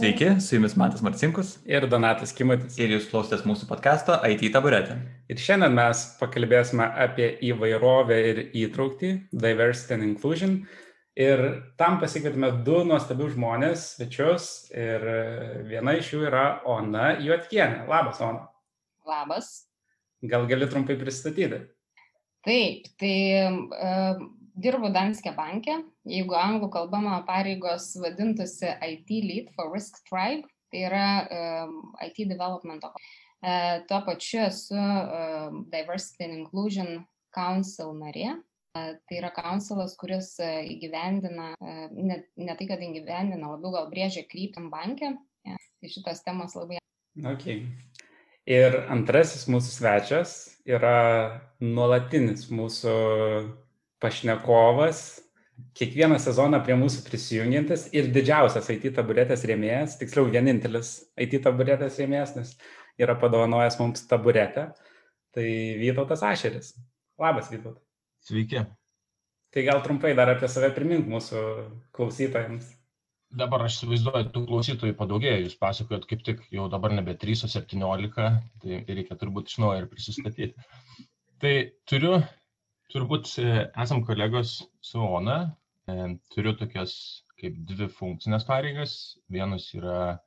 Sveiki, su jumis Matas Marcinkus ir Donatas Kimatis. Ir jūs klausotės mūsų podkasto IT taburetė. Ir šiandien mes pakalbėsime apie įvairovę ir įtraukti, diversity and inclusion. Ir tam pasikvietėme du nuostabius žmonės, svečius. Ir viena iš jų yra Ona Juotkienė. Labas, Ona. Labas. Gal gali trumpai pristatyti? Taip, tai uh, dirbu Danske banke, jeigu anglų kalba mano pareigos vadintųsi IT Lead for Risk Tribe, tai yra um, IT Development. Uh, tuo pačiu esu uh, Diversity and Inclusion Council narė. Uh, tai yra councilas, kuris uh, įgyvendina, uh, ne, ne tai, kad įgyvendina, labiau gal brėžia kryptim bankę. Ja, tai šitos temos labai. Okay. Ir antrasis mūsų svečias yra nuolatinis mūsų pašnekovas, kiekvieną sezoną prie mūsų prisijungiantis ir didžiausias IT taburetės rėmėjas, tiksliau vienintelis IT taburetės rėmėjas, nes yra padovanojęs mums taburetę, tai Vytautas Ašeris. Labas, Vytautas. Sveiki. Tai gal trumpai dar apie save primink mūsų klausytojams. Dabar aš įsivaizduoju, tų klausytojų padaugėjo, jūs pasakojot kaip tik jau dabar nebe 3, o 17, tai reikia turbūt iš naujo ir prisistatyti. Tai turiu Turbūt e, esam kolegos su Ona. E, turiu tokias kaip dvi funkcinės pareigas. Vienas yra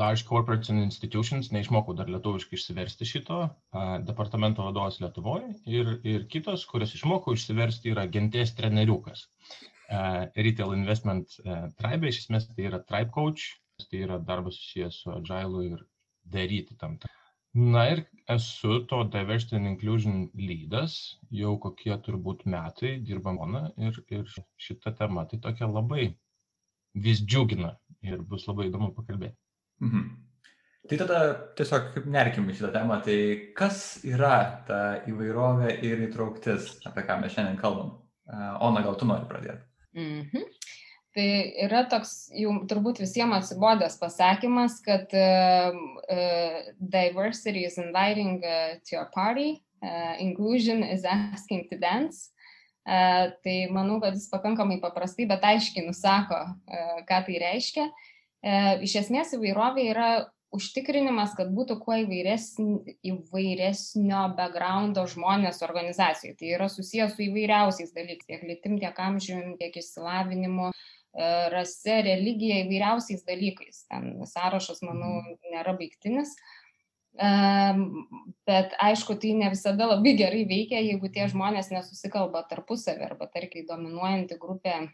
Large Corporates and Institutions, neišmokau dar lietuviškai išsiversti šito, departamento vadovas Lietuvoje. Ir, ir kitos, kurias išmokau išsiversti, yra genties treneriukas. Retail Investment Tribe, iš esmės tai yra Tribe Coach, tai yra darbas susijęs su Agile ir daryti tam. Na ir esu to Diversity and Inclusion lydas, jau kokie turbūt metai dirbam Ona ir, ir šita tema tai tokia labai vis džiugina ir bus labai įdomu pakalbėti. Mhm. Tai tada tiesiog nerkim į šitą temą, tai kas yra ta įvairovė ir įtrauktis, apie ką mes šiandien kalbam? Ona, gal tu nori pradėti? Mhm. Tai yra toks jau turbūt visiems atsibodęs pasakymas, kad uh, uh, diversity is inviting uh, to your party, uh, inclusion is asking to dance. Uh, tai manau, kad jis pakankamai paprastai, bet aiškiai nusako, uh, ką tai reiškia. Uh, iš esmės įvairovė yra užtikrinimas, kad būtų kuo įvairesnio, įvairesnio backgroundo žmonės organizacijai. Tai yra susijęs su įvairiausiais dalykais, tiek lytim, tiek amžiumi, tiek išsilavinimu, uh, rase, religija, įvairiausiais dalykais. Ten sąrašas, manau, mhm. nėra baigtinis. Bet aišku, tai ne visada labai gerai veikia, jeigu tie žmonės nesusikalba tarpusavį arba, tarkim, dominuojanti grupė e,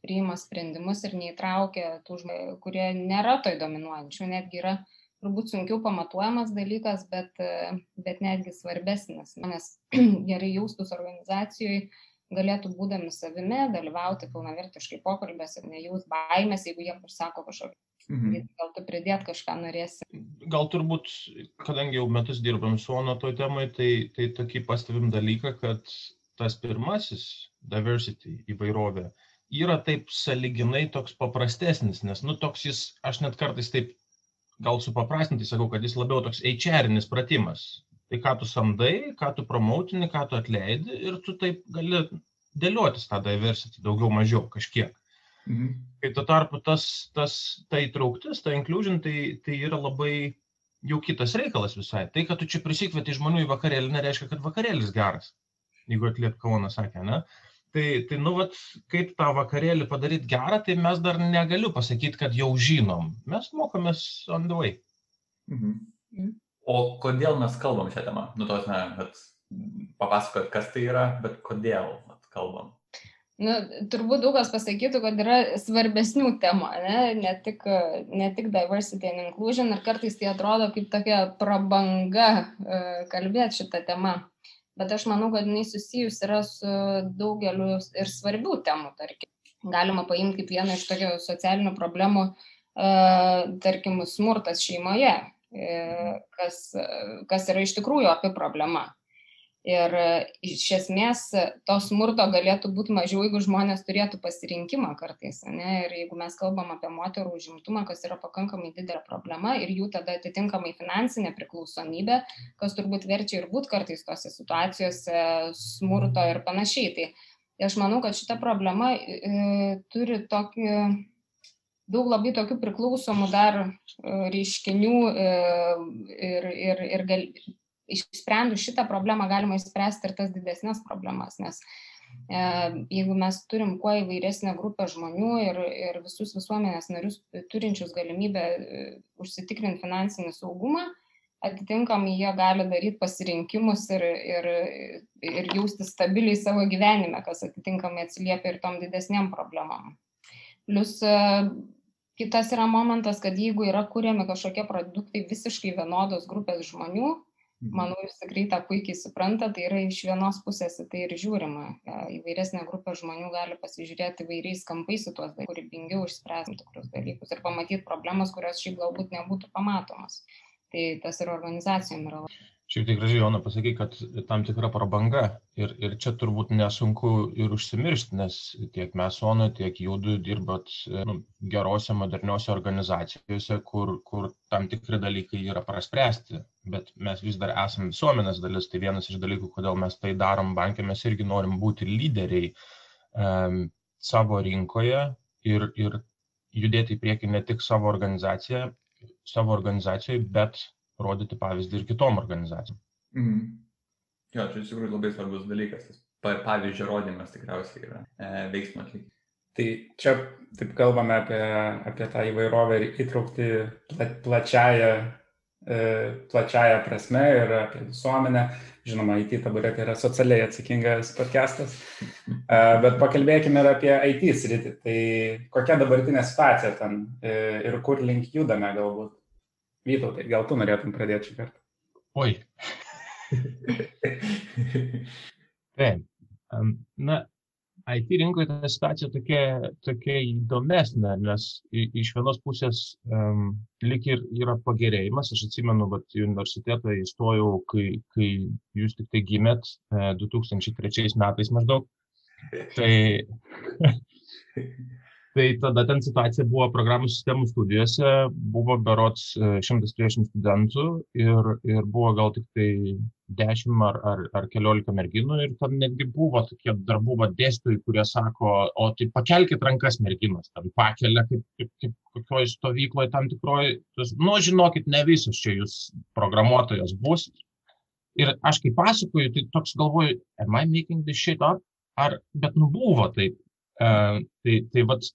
priima sprendimus ir neįtraukia tų žmonių, kurie nėra toj dominuojančių, netgi yra turbūt sunkiau pamatuojamas dalykas, bet, e, bet netgi svarbesnis, nes gerai jaustus organizacijoje galėtų būdami savimi dalyvauti pilnavertiškai pokalbėse, nejaus baimės, jeigu jie pasako kažkokį. Mhm. Gal tu pridėt kažką norėsi? Gal turbūt, kadangi jau metus dirbam su ONO toj temai, tai, tai tokį pastebim dalyką, kad tas pirmasis diversity įvairovė yra taip saliginai toks paprastesnis, nes, nu, toks jis, aš net kartais taip gal supaprastinti sakau, kad jis labiau toks HR-inis pratimas tai ką tu samdai, ką tu promoutini, ką tu atleidi ir tu taip gali dėliotis tą diversity daugiau mažiau kažkiek. Mhm. Kai tuo tarpu tas, tas, ta įtrauktis, ta inclusion, tai, tai yra labai jau kitas reikalas visai. Tai, kad tu čia prisikvieti žmonių į vakarėlį, nereiškia, kad vakarėlis geras, jeigu atliep Kauna sakė, ne? Tai, tai nu, vat, kaip tą vakarėlį padaryti gerą, tai mes dar negaliu pasakyti, kad jau žinom. Mes mokomės on the way. Mhm. O kodėl mes kalbam šią temą? Nu, tos, ne, bet papasakot, kas tai yra, bet kodėl kalbam? Nu, turbūt daug kas pasakytų, kad yra svarbesnių temų, ne? Ne, tik, ne tik diversity and inclusion, ir kartais tai atrodo kaip tokia prabanga e, kalbėti šitą temą. Bet aš manau, kad jinai susijus yra su daugeliu ir svarbių temų, tarkim. Galima paimti kaip vieną iš tokių socialinių problemų, e, tarkim, smurtas šeimoje kas, kas yra iš tikrųjų apie problema. Ir e, iš esmės to smurto galėtų būti mažiau, jeigu žmonės turėtų pasirinkimą kartais. Ne? Ir jeigu mes kalbam apie moterų užimtumą, kas yra pakankamai didelė problema ir jų tada atitinkamai finansinė priklausomybė, kas turbūt verčia ir būti kartais tose situacijose smurto ir panašiai. Tai aš manau, kad šita problema e, turi tokį daug labai tokių priklausomų dar e, reiškinių e, ir, ir, ir gal, išsprendus šitą problemą galima išspręsti ir tas didesnės problemas, nes e, jeigu mes turim kuo įvairesnę grupę žmonių ir, ir visus visuomenės narius turinčius galimybę užsitikrinti finansinį saugumą, atitinkamai jie gali daryti pasirinkimus ir, ir, ir jausti stabiliai savo gyvenime, kas atitinkamai atsiliepia ir tom didesniam problemam. Plus kitas yra momentas, kad jeigu yra kuriami kažkokie produktai visiškai vienodos grupės žmonių, mhm. manau, jūs tikrai tą puikiai supranta, tai yra iš vienos pusės tai ir žiūrima. Įvairesnė grupė žmonių gali pasižiūrėti įvairiais kampais į tuos dalykus, kūrybingiau išspręsti tikrus dalykus ir pamatyti problemas, kurios šiaip galbūt nebūtų pamatomos. Tai tas ir organizacijom yra. Šiaip tai gražiai, Jona, pasakai, kad tam tikra prabanga ir, ir čia turbūt nesunku ir užsimiršti, nes tiek mes, Ona, tiek Jūdu dirbat nu, gerose, moderniose organizacijose, kur, kur tam tikri dalykai yra praspręsti, bet mes vis dar esame visuomenės dalis, tai vienas iš dalykų, kodėl mes tai darom bankė, mes irgi norim būti lyderiai um, savo rinkoje ir, ir judėti į priekį ne tik savo organizaciją, savo organizacijai, bet rodyti pavyzdį ir kitom organizacijom. Mm. Jo, čia iš tikrųjų labai svarbus dalykas. Tas pavyzdžio rodymas tikriausiai yra e, veiksmo atlikti. Tai čia taip kalbame apie, apie tą įvairovę ir įtraukti pla, plačiają, e, plačiają prasme ir apie visuomenę. Žinoma, IT taburetė yra socialiai atsakingas podcastas, e, bet pakalbėkime ir apie IT sritį. Tai kokia dabartinė situacija ten e, ir kur link judame galbūt? Vytautai, gal tu norėtum pradėti šį kartą? Oi. Taip. Na, IT rinkoje ta situacija tokia, tokia įdomesnė, nes iš vienos pusės um, lik ir yra pagerėjimas. Aš atsimenu, kad į universitetą įstojau, kai, kai jūs tik tai gimėt, 2003 e, metais maždaug. Tai tai tada ten situacija buvo programų sistemų studijose, buvo berots 130 e, studentų ir, ir buvo gal tik tai 10 ar, ar, ar 14 merginų ir ten netgi buvo tokie dar buvo dėstytojai, kurie sako, o tai pakelkite rankas merginos, ten pakelia kaip, kaip, kaip kokioje stovykloje tam tikroje, nu žinokit, ne visus čia jūs programuotojas bus. Ir aš kaip pasakoju, tai toks galvoju, am I making this shit up? Ar, bet nu buvo taip. Uh, tai, tai vat,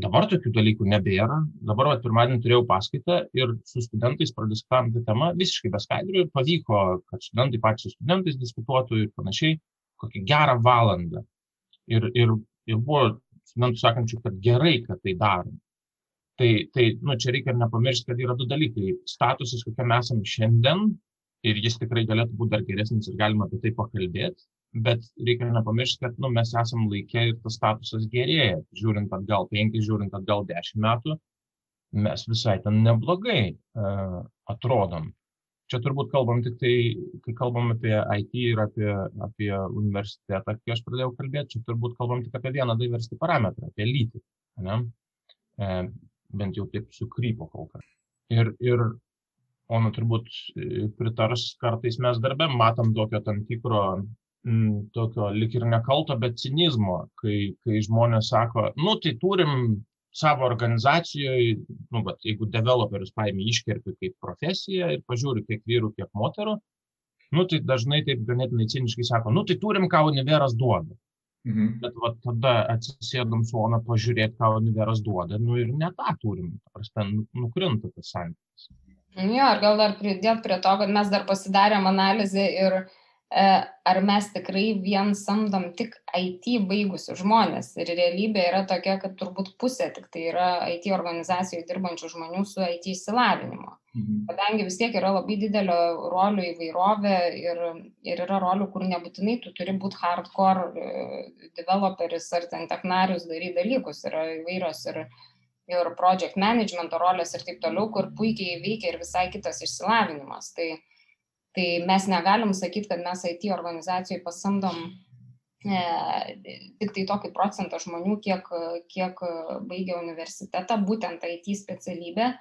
Dabar tokių dalykų nebėra. Dabar vat, pirmadienį turėjau paskaitą ir su studentais pradiskutavom tą temą visiškai be skaidrių ir pavyko, kad studentai patys su studentais diskutuotų ir panašiai kokią gerą valandą. Ir, ir, ir buvo studentų sakančių, kad gerai, kad tai darom. Tai, tai nu, čia reikia nepamiršti, kad yra du dalykai. Statusas, kokiam esame šiandien, ir jis tikrai galėtų būti dar geresnis ir galima apie tai pakalbėti bet reikia nepamiršti, kad nu, mes esam laikė ir tas statusas gerėja. Žiūrint atgal penki, žiūrint atgal dešimt metų, mes visai ten neblogai uh, atrodom. Čia turbūt kalbam tik tai, kai kalbam apie IT ir apie, apie universitetą, kai aš pradėjau kalbėti, čia turbūt kalbam tik apie vieną diversity parametrą, apie lytį. Ne? E, bent jau taip sukrypo kol kas. Ir, ir Ona turbūt e, pritars, kartais mes darbę matom tokio tam tikro m, tokio lik ir nekalto, bet cinizmo, kai, kai žmonės sako, nu tai turim savo organizacijoje, nu, bet jeigu developerius paėmė iškerpi kaip profesiją ir pažiūri, kiek vyrų, kiek moterų, nu tai dažnai taip ganėtinai ciniškai sako, nu tai turim, ką univeras duoda. Mhm. Bet va, tada atsisėdam su Ona pažiūrėti, ką univeras duoda, nu ir ne tą turim, prasme, nu, nukrinta tas santykis. Jo, ar gal dar pridėt prie to, kad mes dar pasidarėm analizę ir uh, ar mes tikrai vien samdom tik IT baigusius žmonės. Ir realybė yra tokia, kad turbūt pusė tik tai yra IT organizacijoje dirbančių žmonių su IT įsilavinimu. Mhm. Kadangi vis tiek yra labai didelio rolių įvairovė ir, ir yra rolių, kur nebūtinai tu turi būti hardcore e, developeris ar ten technarius daryti dalykus, yra įvairios ir, ir project management rolės ir taip toliau, kur puikiai veikia ir visai kitas išsilavinimas. Tai, Tai mes negalim sakyti, kad mes IT organizacijoje pasamdom e, tik tai tokį procentą žmonių, kiek, kiek baigia universitetą, būtent IT specialybę.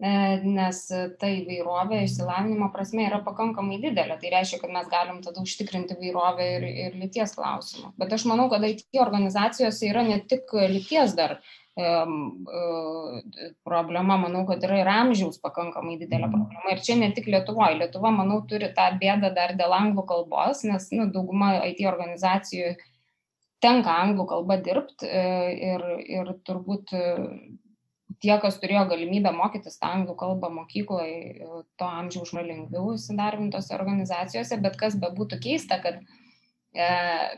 nes ta įvairovė išsilavinimo prasme yra pakankamai didelė. Tai reiškia, kad mes galim tada užtikrinti įvairovę ir, ir lyties klausimą. Bet aš manau, kad IT organizacijose yra ne tik lyties dar problema, manau, kad yra ir amžiaus pakankamai didelė mhm. problema. Ir čia ne tik Lietuvoje. Lietuva, manau, turi tą bėdą dar dėl anglų kalbos, nes nu, dauguma IT organizacijų tenka anglų kalba dirbti e, ir, ir turbūt e, tie, kas turėjo galimybę mokytis tą anglų kalbą mokykloje, e, to amžiaus žmonėm lengviau įsidarbintose organizacijose, bet kas bebūtų keista, kad uh, E,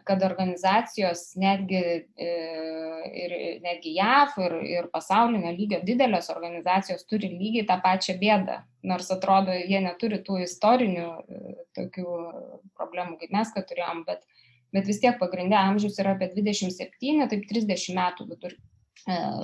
kad organizacijos netgi, e, ir, netgi JAF ir, ir pasaulinio lygio didelės organizacijos turi lygiai tą pačią bėdą, nors atrodo, jie neturi tų istorinių e, tokių problemų, kaip mes, kad turėjom, bet, bet vis tiek pagrindė amžius yra apie 27, taip 30 metų vidur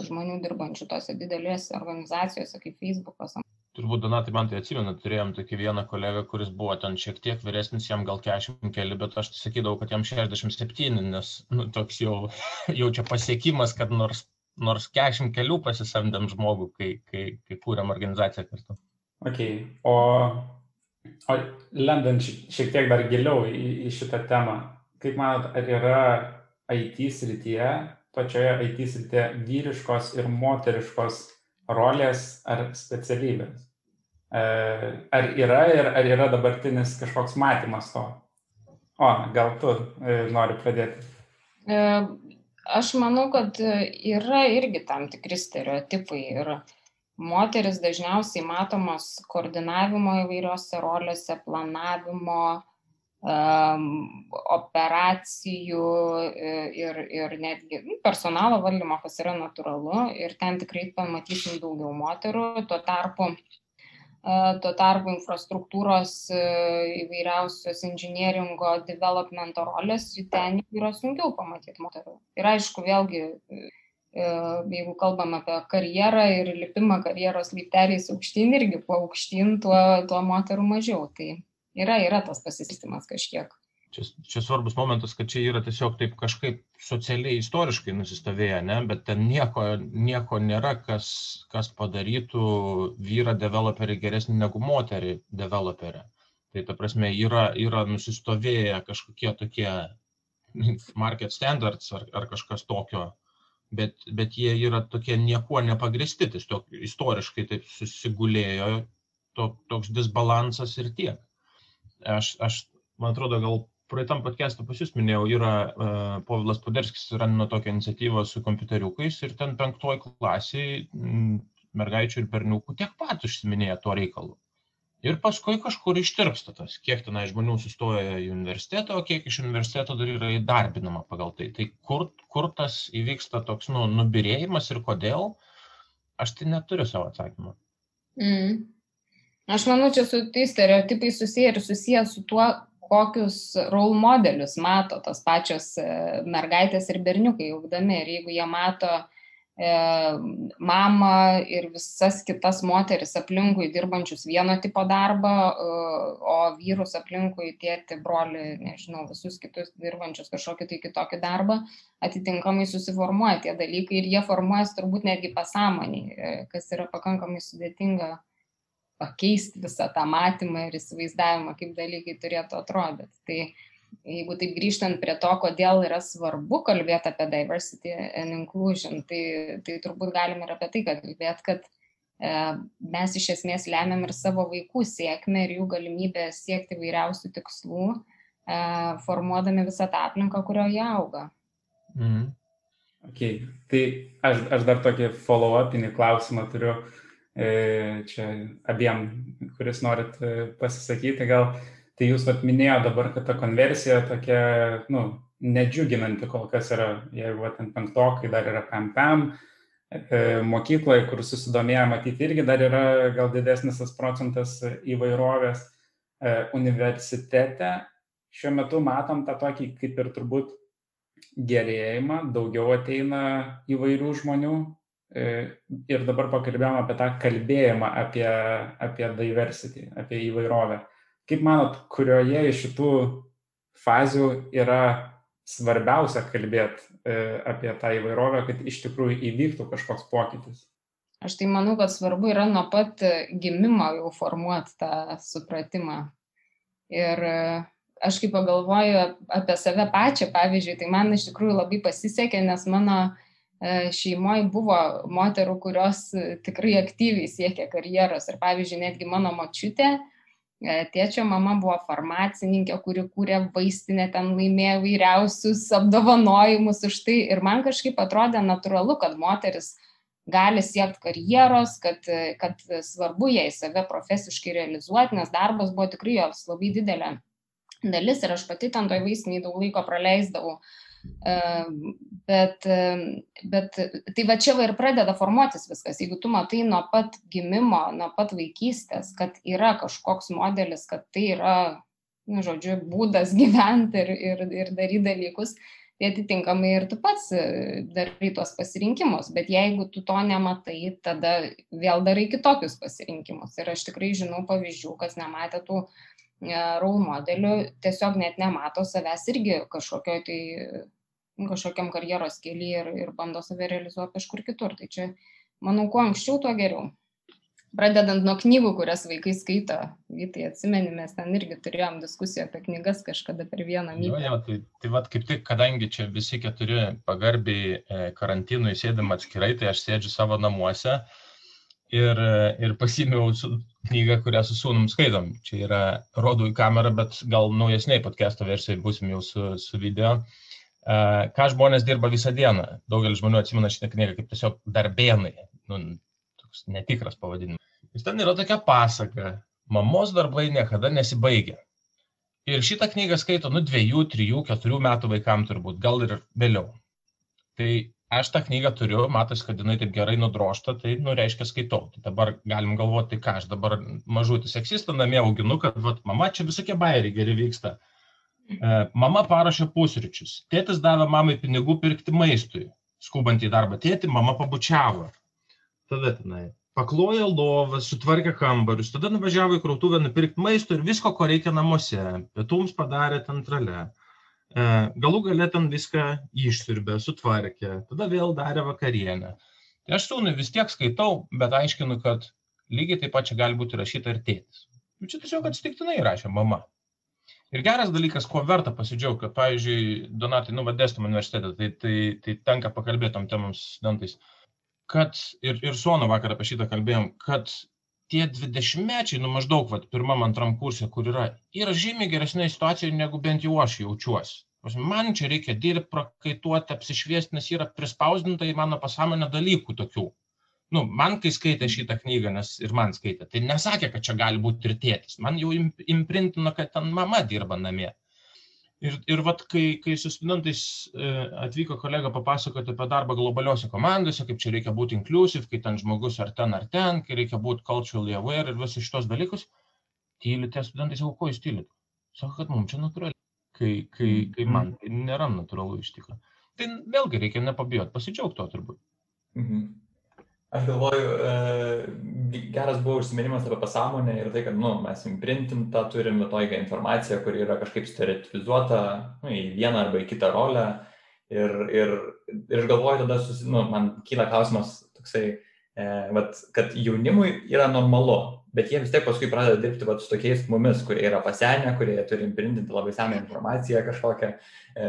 žmonių dirbančių tose didelėse organizacijose kaip Facebookas, turbūt Donatai man tai atsimenu, turėjom tokį vieną kolegą, kuris buvo ten šiek tiek vyresnis, jam gal 40 keli, bet aš sakydavau, kad jam 67, nes nu, toks jau, jau čia pasiekimas, kad nors, nors 40 kelių pasisamdėm žmogų, kai, kai, kai kūrėm organizaciją kartu. Ok, o, o lendant šiek tiek dar giliau į, į šitą temą, kaip manot, ar yra IT srityje, pačioje IT srityje vyriškos ir moteriškos rolės ar specialybės? E, ar yra ir ar yra dabartinis kažkoks matymas to? O, gal tu e, nori pradėti? E, aš manau, kad yra irgi tam tikri stereotipai ir moteris dažniausiai matomos koordinavimo įvairiose rolėse, planavimo, operacijų ir, ir netgi nu, personalo valdymo, kas yra natūralu ir ten tikrai pamatysim daugiau moterų. Tuo tarpu Tuo tarpu infrastruktūros e, įvairiausios inžinieringo developmento rolės, ten yra sunkiau pamatyti moterų. Ir aišku, vėlgi, e, jeigu kalbam apie karjerą ir lipimą karjeros laipteliais aukštyn, irgi kuo aukštyn, tuo, tuo moterų mažiau. Tai yra, yra tas pasistimas kažkiek. Čia, čia svarbus momentas, kad čia yra tiesiog taip kažkaip socialiai istoriškai nusistovėję, ne? bet ten nieko, nieko nėra, kas, kas padarytų vyrą developerį geresnį negu moterį developerį. Tai ta prasme yra, yra nusistovėję kažkokie tokie market standards ar, ar kažkas tokio, bet, bet jie yra tokie niekuo nepagristi, tiesiog istoriškai taip susigulėjo to, toks disbalansas ir tiek. Aš, aš man atrodo, gal praeitam podcast'e pas jūs minėjau, yra uh, Povilas Poderskis randino tokią iniciatyvą su kompiuteriukais ir ten penktoj klasiai mergaičių ir berniukų tiek pat užsiminėja tuo reikalu. Ir paskui kažkur ištirpsta tas, kiek tenai žmonių sustoja į universitetą, o kiek iš universiteto dar yra įdarbinama pagal tai. Tai kur, kur tas įvyksta toks nu, nubirėjimas ir kodėl, aš tai neturiu savo atsakymą. Mm. Aš manau, čia su tais stereotipais susiję ir susiję su tuo, kokius role modelius mato tos pačios e, mergaitės ir berniukai augdami. Ir jeigu jie mato e, mamą ir visas kitas moteris aplinkui dirbančius vieno tipo darbą, e, o vyrus aplinkui tėti, broli, nežinau, visus kitus dirbančius kažkokį tai kitokį darbą, atitinkamai susiformuoja tie dalykai ir jie formuojasi turbūt netgi pasąmoniai, e, kas yra pakankamai sudėtinga pakeisti visą tą matymą ir įsivaizdavimą, kaip dalykai turėtų atrodyti. Tai jeigu taip grįžtant prie to, kodėl yra svarbu kalbėti apie diversity and inclusion, tai, tai turbūt galim ir apie tai kalbėti, kad e, mes iš esmės lemiam ir savo vaikų sėkmę ir jų galimybę siekti vairiausių tikslų, e, formuodami visą tą aplinką, kurioje auga. Mhm. Okay. Tai aš, aš dar tokį follow-upinį klausimą turiu. Uh, čia abiem, kuris norit e, pasisakyti, gal tai jūs vat minėjo dabar, kad ta konversija tokia, nu, nedžiuginanti kol kas yra, jeigu vat, ant penktokai dar yra PMPM, e, mokykloje, kur susidomėję matyti irgi dar yra gal didesnis tas procentas įvairovės universitete. Šiuo metu matom tą tokį kaip ir turbūt gerėjimą, daugiau ateina įvairių žmonių, E, ir dabar pakalbėjom apie tą kalbėjimą apie, apie diversity, apie įvairovę. Kaip manot, kurioje iš šitų fazių yra svarbiausia kalbėti e, apie tą įvairovę, kad iš tikrųjų įvyktų kažkoks pokytis? Aš tai manau, kad svarbu yra nuo pat gimimo jau formuoti tą supratimą. Ir e, aš kaip pagalvoju apie save pačią, pavyzdžiui, tai man iš tikrųjų labai pasisekė, nes mano e, šeimoje buvo moterų, kurios tikrai aktyviai siekė karjeros. Ir pavyzdžiui, netgi mano močiutė, e, tėčio mama buvo farmacininkė, kuri kūrė vaistinę, ten laimėjo vairiausius apdovanojimus už tai. Ir man kažkaip atrodė natūralu, kad moteris gali siekti karjeros, kad, kad svarbu jai save profesiškai realizuoti, nes darbas buvo tikrai jos labai didelė dalis ir aš pati ten toj vaistiniai daug laiko praleisdavau. Bet, bet tai va čia va ir pradeda formuotis viskas. Jeigu tu matai nuo pat gimimo, nuo pat vaikystės, kad yra kažkoks modelis, kad tai yra, nu, žodžiu, būdas gyventi ir, ir, ir daryti dalykus, tai atitinkamai ir tu pats e, darai tuos pasirinkimus. Bet jeigu tu to nematai, tada vėl darai kitokius pasirinkimus. Ir aš tikrai žinau pavyzdžių, kas nematė tų e, role modelių, tiesiog net nemato savęs irgi kažkokioj tai kažkokiam karjeros kelyje ir, ir bando save realizuoti kažkur kitur. Tai čia, manau, kuo anksčiau, tuo geriau pradedant nuo knygų, kurias vaikai skaito. Vytai atsimeni, mes ten irgi turėjom diskusiją apie knygas kažkada per vieną mėnesį. Jo, tai, tai vad kaip tik, kadangi čia visi keturi pagarbiai e, karantinui sėdėm atskirai, tai aš sėdžiu savo namuose ir, ir pasimiau knygą, kurią su sūnum skaitom. Čia yra, rodau į kamerą, bet gal naujesniai podcast'o versijai busim jau su, su video. Uh, ką žmonės dirba visą dieną. Daugelis žmonių atsimena šitą knygą kaip tiesiog darbėnai. Nu, toks netikras pavadinimas. Ir ten yra tokia pasaka, mamos darbai niekada nesibaigia. Ir šitą knygą skaito, nu, dviejų, trijų, keturių metų vaikam turbūt, gal ir vėliau. Tai aš tą knygą turiu, matas, kad jinai taip gerai nudrošta, tai, nu, reiškia, skaitau. Tai dabar galim galvoti, ką aš dabar mažutį seksistą namie auginu, kad, vat, mama, čia visokie bairiai geri vyksta. E, mama parašė pusryčius. Tėtis davė mamai pinigų pirkti maistui. Skubant į darbą tėti, mama pabučiavo tada tenai paklojo lovą, sutvarkė kambarius, tada nuvažiavo į krautuvę nupirkti maisto ir visko, ko reikia namuose. Pietums padarė ten trale. E, galų galę ten viską išsirbė, sutvarkė, tada vėl darė vakarienę. Tai aš sūnui vis tiek skaitau, bet aiškinu, kad lygiai taip pat čia gali būti rašyta ir tėtis. Nu, čia tiesiog atsitiktinai rašė mama. Ir geras dalykas, kuo verta pasidžiaugti, kad, pavyzdžiui, Donatai, nu, vadėstum universitetą, tai, tai, tai tenka pakalbėti tom temams studentais. Kad ir, ir Suono vakar apie šitą kalbėjom, kad tie 20-mečiai, nu maždaug, vat, pirmam, antram kursė, kur yra, yra žymiai geresnė situacija, negu bent jau aš jaučiuosi. Man čia reikia dirbti, prakaituoti, apsišviesti, nes yra prispausdinta į mano pasąmonę dalykų tokių. Nu, man, kai skaitė šitą knygą, nes ir man skaitė, tai nesakė, kad čia gali būti ir tėtis. Man jau imprintino, kad ten mama dirba namie. Ir, ir vat, kai, kai su studentais e, atvyko kolega papasakoti apie darbą globaliuose komandose, kaip čia reikia būti inclusive, kai ten žmogus ar ten ar ten, kai reikia būti culturally aware ir visus šitos dalykus, tyli tie studentai sako, ko jūs tylit? Sako, kad mums čia natūraliai, kai, kai, kai mhm. man tai nėra natūralu iš tikrųjų. Tai vėlgi reikia nepabijoti, pasidžiaugti to turbūt. Mhm. Aš galvoju, e, geras buvo užsiminimas apie pasąmonę ir tai, kad nu, mes imprintintą turim tokią informaciją, kuri yra kažkaip stereotipizuota nu, į vieną arba į kitą rolę. Ir, ir, ir aš galvoju, tada susi, nu, man kyla klausimas toksai, e, vat, kad jaunimui yra normalu, bet jie vis tiek paskui pradeda dirbti vat, su tokiais mumis, kurie yra pasenę, kurie turi imprintinti labai seną informaciją kažkokią, e,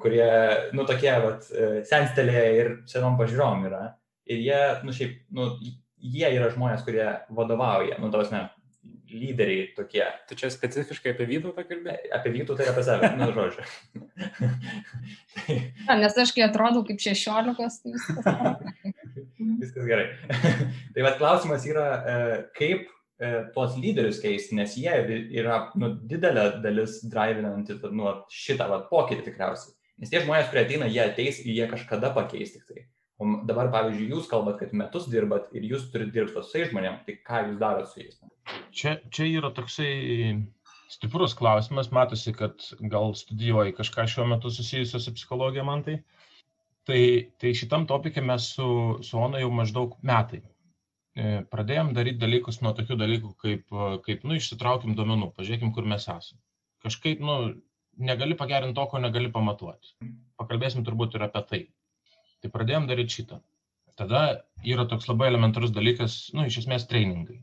kurie, nu, tokie vat, e, senstelėje ir senom pažiūrom yra ir jie, nu šiaip, nu, jie yra žmonės, kurie vadovauja, nu, tos ne, lyderiai tokie. Tu čia specifiškai apie Vytautą kalbėjai? Apie Vytautą ir apie save, nu, žodžiu. tai... A, nes aš kai atrodau kaip šešiolikos, tai viskas. viskas gerai. tai vad klausimas yra, e, kaip e, tuos lyderius keisti, nes jie yra nu, didelė dalis drivinanti nu, šitą vat, pokytį tikriausiai. Nes tie žmonės, kurie ateina, jie ateis ir jie kažkada pakeis tik tai. O dabar, pavyzdžiui, jūs kalbat, kad metus dirbat ir jūs turite dirbti su tais žmonėmis, tai ką jūs darote su jais? Čia, čia yra toksai stiprus klausimas, matosi, kad gal studijuoji kažką šiuo metu susijusio su psichologija man tai. Tai, tai šitam topikė mes su, su Ona jau maždaug metai. E, pradėjom daryti dalykus nuo tokių dalykų, kaip, kaip nu, išsitraukim duomenų, pažiūrėkim, kur mes esame. Kažkaip, nu, negali pagerinti to, ko negali pamatuoti. Pakalbėsim turbūt ir apie tai. Tai pradėjom daryti šitą. tada yra toks labai elementarus dalykas, nu, iš esmės, trainingai.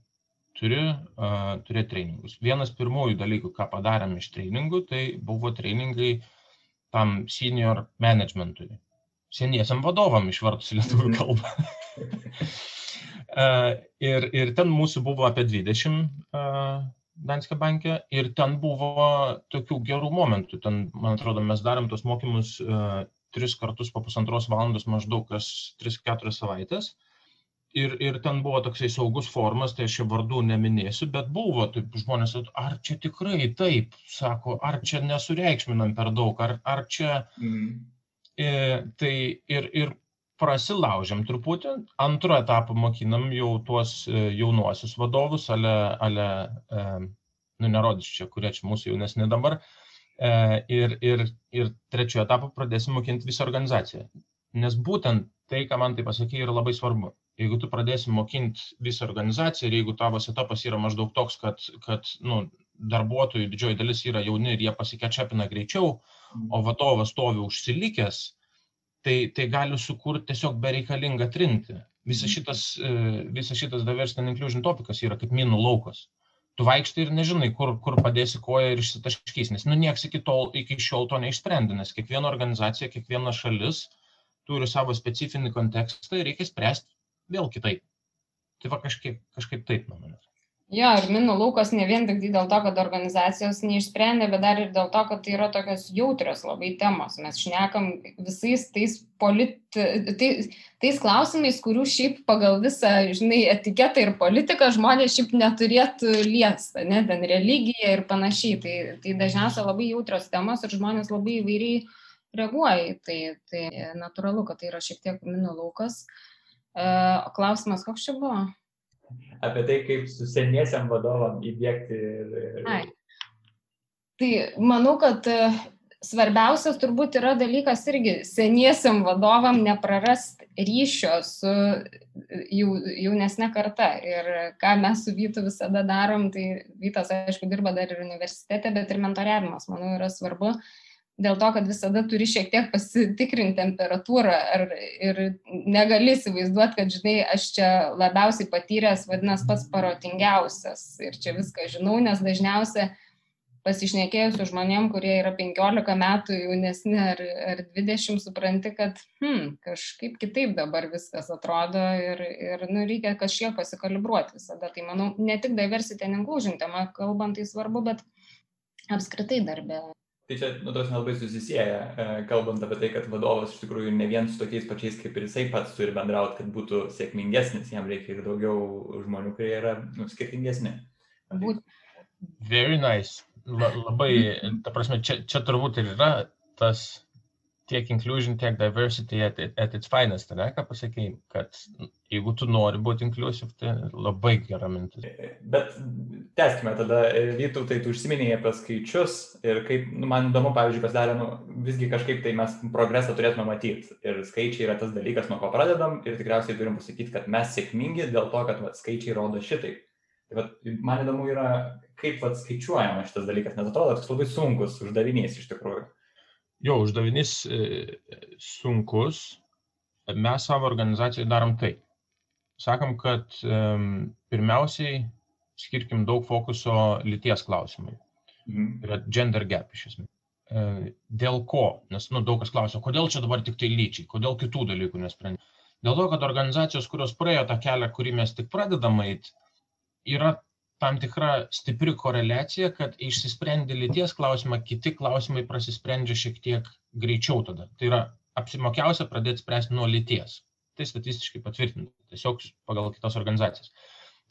Turi uh, turėti trainingus. Vienas pirmųjų dalykų, ką padarėm iš treningų, tai buvo trainingai tam senior managementui. Seniesiam vadovam išvertus į lietuvių kalbą. uh, ir, ir ten mūsų buvo apie 20 uh, Danske banke ir ten buvo tokių gerų momentų. Ten, man atrodo, mes darėm tos mokymus uh, tris kartus po pusantros valandos maždaug kas 3-4 savaitės. Ir, ir ten buvo toksai saugus formas, tai aš čia vardų neminėsiu, bet buvo taip žmonės, ar čia tikrai taip, sako, ar čia nesureikšminam per daug, ar, ar čia... Mm. E, tai ir, ir prasilaužiam truputį, antro etapo mokinam jau tuos e, jaunuosius vadovus, ale, ale e, nu nerodysiu čia, kurie čia mūsų jaunesni dabar, E, ir, ir, ir trečiojo etapo pradėsim mokinti visą organizaciją. Nes būtent tai, ką man tai pasakė, yra labai svarbu. Jeigu tu pradėsi mokinti visą organizaciją ir jeigu tavo setapas yra maždaug toks, kad, kad nu, darbuotojų didžioji dalis yra jauni ir jie pasikečapina greičiau, o vadovas stovi užsilikęs, tai, tai gali sukurti tiesiog bereikalingą trinti. Visas šitas, e, visa šitas diversity and inclusion topikas yra kaip minų laukas tu vaikštai ir nežinai, kur, kur padėsi koją ir išsitaškys, nes nu nieks iki, tol, iki šiol to neišsprendė, nes kiekviena organizacija, kiekviena šalis turi savo specifinį kontekstą ir reikia spręsti vėl kitaip. Tai va kažkaip, kažkaip taip, manau. Jo, ir minų laukas ne vien tik dėl to, kad organizacijos neišsprendė, bet dar ir dėl to, kad tai yra tokios jautrios labai temos. Mes šnekam visais tais, polit... tai, tais klausimais, kurių šiaip pagal visą, žinai, etiketą ir politiką žmonės šiaip neturėtų liesti, ne, ten religija ir panašiai. Tai, tai dažniausiai labai jautrios temos ir žmonės labai įvairiai reaguoja tai. Tai natūralu, kad tai yra šiek tiek minų laukas. E, klausimas, koks čia buvo? Apie tai, kaip su seniesiam vadovam įdėkti. Ir. Ai. Tai manau, kad e, svarbiausias turbūt yra dalykas irgi seniesiam vadovam neprarast ryšio su e, jau, jaunesnė karta. Ir ką mes su Vytu visada darom, tai Vytas, aišku, dirba dar ir universitete, bet ir mentoriavimas, manau, yra svarbu. Uh, dėl to, kad visada turi šiek tiek pasitikrinti temperatūrą ar, ir negali įsivaizduoti, kad, žinai, aš čia labiausiai patyręs, vadinasi, pats parotingiausias ir čia viską žinau, nes dažniausiai pasišnekėjus su žmonėm, kurie yra 15 metų jaunesni ar, ar 20, supranti, kad hmm, kažkaip kitaip dabar viskas atrodo ir, ir nu, reikia kažkiek pasikalibruoti visada. Tai manau, ne tik diversity and inclusion tema kalbant tai svarbu, bet apskritai darbė Tai čia, nu, tos nelabai susisieja, e, kalbant apie tai, kad vadovas iš tikrųjų ne vien su tokiais pačiais kaip ir jisai pats turi bendrauti, kad būtų sėkmingesnis, jam reikia ir daugiau žmonių, kurie yra nu, skirtingesni. Very nice. La, labai, ta prasme, čia, čia turbūt ir yra tas tiek inclusion, tiek diversity at, at its finest, ne, ką pasakėjai, kad jeigu tu nori būti inclusive, tai labai gera mintis. Bet teskime tada, Vytų, tai tu užsiminėjai apie skaičius ir kaip, nu, man įdomu, pavyzdžiui, pasidarė, nu, visgi kažkaip tai mes progresą turėtume matyti. Ir skaičiai yra tas dalykas, nuo ko pradedam ir tikriausiai turim pasakyti, kad mes sėkmingi dėl to, kad va, skaičiai rodo šitaip. Tai va, man įdomu yra, kaip va, skaičiuojama šitas dalykas, nes atrodo toks labai sunkus uždavinys iš tikrųjų. Jo, uždavinys e, sunkus. Mes savo organizacijai darom taip. Sakom, kad pirmiausiai skirkim daug fokuso lyties klausimai. Mhm. Yra gender gap iš esmės. E, dėl ko? Nes nu, daug kas klausia, kodėl čia dabar tik tai lyčiai, kodėl kitų dalykų nesprendžia. Dėl to, kad organizacijos, kurios praėjo tą kelią, kurį mes tik pradedam eiti, yra tam tikra stipri koreliacija, kad išsisprendė lyties klausimą, kiti klausimai prasisprendžia šiek tiek greičiau tada. Tai yra apsimokiausia pradėti spręsti nuo lyties. Tai statistiškai patvirtinta, tiesiog pagal kitas organizacijas.